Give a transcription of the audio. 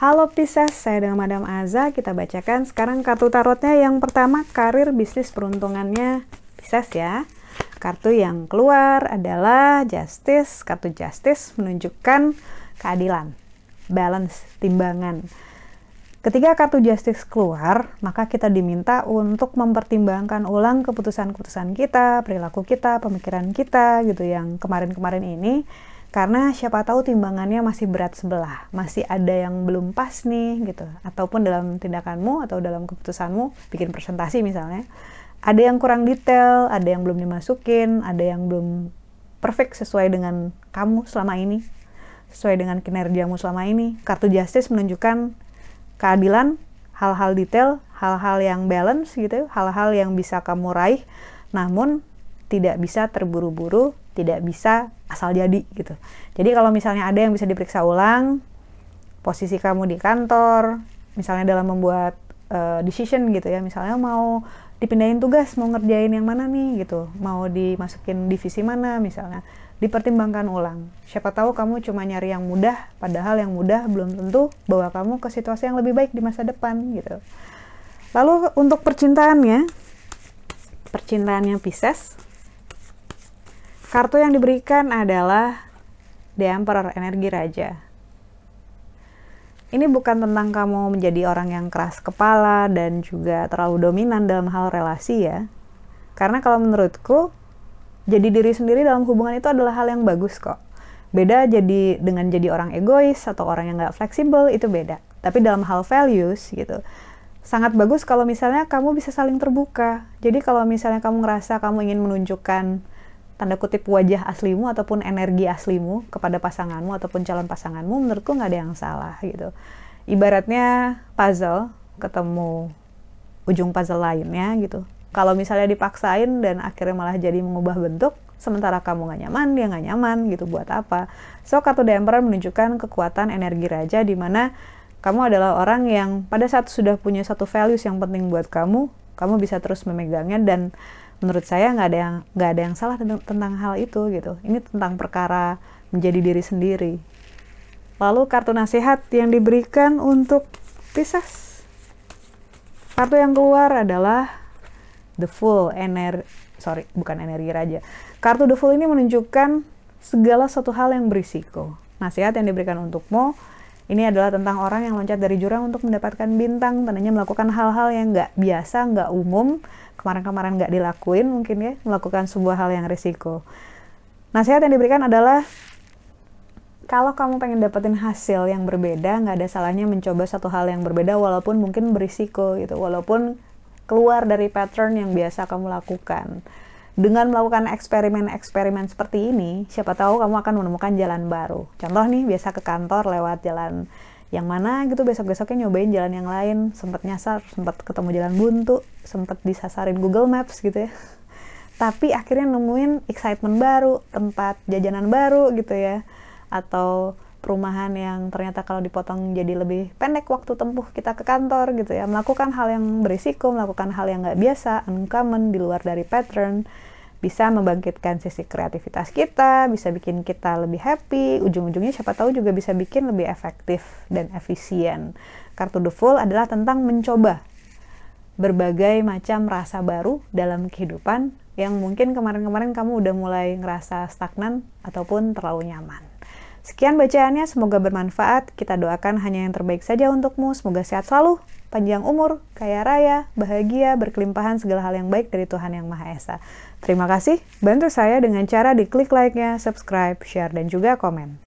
Halo Pisces, saya dengan Madam Aza. Kita bacakan sekarang kartu tarotnya. Yang pertama, karir bisnis peruntungannya Pisces ya. Kartu yang keluar adalah Justice. Kartu Justice menunjukkan keadilan, balance, timbangan. Ketika kartu Justice keluar, maka kita diminta untuk mempertimbangkan ulang keputusan-keputusan kita, perilaku kita, pemikiran kita gitu yang kemarin-kemarin ini karena siapa tahu timbangannya masih berat sebelah, masih ada yang belum pas nih gitu, ataupun dalam tindakanmu atau dalam keputusanmu bikin presentasi misalnya, ada yang kurang detail, ada yang belum dimasukin, ada yang belum perfect sesuai dengan kamu selama ini, sesuai dengan kinerjamu selama ini. Kartu Justice menunjukkan keadilan, hal-hal detail, hal-hal yang balance gitu, hal-hal yang bisa kamu raih, namun tidak bisa terburu-buru, tidak bisa asal jadi gitu. Jadi kalau misalnya ada yang bisa diperiksa ulang, posisi kamu di kantor, misalnya dalam membuat uh, decision gitu ya, misalnya mau dipindahin tugas, mau ngerjain yang mana nih gitu, mau dimasukin divisi mana misalnya, dipertimbangkan ulang. Siapa tahu kamu cuma nyari yang mudah, padahal yang mudah belum tentu bawa kamu ke situasi yang lebih baik di masa depan gitu. Lalu untuk percintaannya, percintaannya Pisces, Kartu yang diberikan adalah The Emperor, energi raja. Ini bukan tentang kamu menjadi orang yang keras kepala dan juga terlalu dominan dalam hal relasi ya. Karena kalau menurutku, jadi diri sendiri dalam hubungan itu adalah hal yang bagus kok. Beda jadi dengan jadi orang egois atau orang yang nggak fleksibel, itu beda. Tapi dalam hal values gitu, sangat bagus kalau misalnya kamu bisa saling terbuka. Jadi kalau misalnya kamu ngerasa kamu ingin menunjukkan tanda kutip wajah aslimu ataupun energi aslimu kepada pasanganmu ataupun calon pasanganmu menurutku nggak ada yang salah gitu ibaratnya puzzle ketemu ujung puzzle lainnya gitu kalau misalnya dipaksain dan akhirnya malah jadi mengubah bentuk sementara kamu nggak nyaman dia nggak nyaman gitu buat apa? So kartu The Emperor menunjukkan kekuatan energi raja di mana kamu adalah orang yang pada saat sudah punya satu values yang penting buat kamu kamu bisa terus memegangnya dan menurut saya nggak ada yang nggak ada yang salah tentang, tentang hal itu gitu. Ini tentang perkara menjadi diri sendiri. Lalu kartu nasihat yang diberikan untuk Pisces. Kartu yang keluar adalah the full energi sorry bukan energi raja. Kartu the full ini menunjukkan segala satu hal yang berisiko. Nasihat yang diberikan untukmu ini adalah tentang orang yang loncat dari jurang untuk mendapatkan bintang, tandanya melakukan hal-hal yang nggak biasa, nggak umum, kemarin-kemarin nggak dilakuin mungkin ya, melakukan sebuah hal yang risiko. Nasihat yang diberikan adalah kalau kamu pengen dapetin hasil yang berbeda, nggak ada salahnya mencoba satu hal yang berbeda walaupun mungkin berisiko gitu, walaupun keluar dari pattern yang biasa kamu lakukan dengan melakukan eksperimen-eksperimen seperti ini, siapa tahu kamu akan menemukan jalan baru. Contoh nih, biasa ke kantor lewat jalan yang mana gitu besok-besoknya nyobain jalan yang lain, sempat nyasar, sempat ketemu jalan buntu, sempat disasarin Google Maps gitu ya. Tapi akhirnya nemuin excitement baru, tempat jajanan baru gitu ya. Atau perumahan yang ternyata kalau dipotong jadi lebih pendek waktu tempuh kita ke kantor gitu ya melakukan hal yang berisiko melakukan hal yang nggak biasa uncommon di luar dari pattern bisa membangkitkan sisi kreativitas kita, bisa bikin kita lebih happy, ujung-ujungnya siapa tahu juga bisa bikin lebih efektif dan efisien. Kartu The Fool adalah tentang mencoba berbagai macam rasa baru dalam kehidupan yang mungkin kemarin-kemarin kamu udah mulai ngerasa stagnan ataupun terlalu nyaman. Sekian bacaannya, semoga bermanfaat. Kita doakan hanya yang terbaik saja untukmu. Semoga sehat selalu, panjang umur, kaya raya, bahagia, berkelimpahan segala hal yang baik dari Tuhan Yang Maha Esa. Terima kasih, bantu saya dengan cara diklik like-nya, subscribe, share, dan juga komen.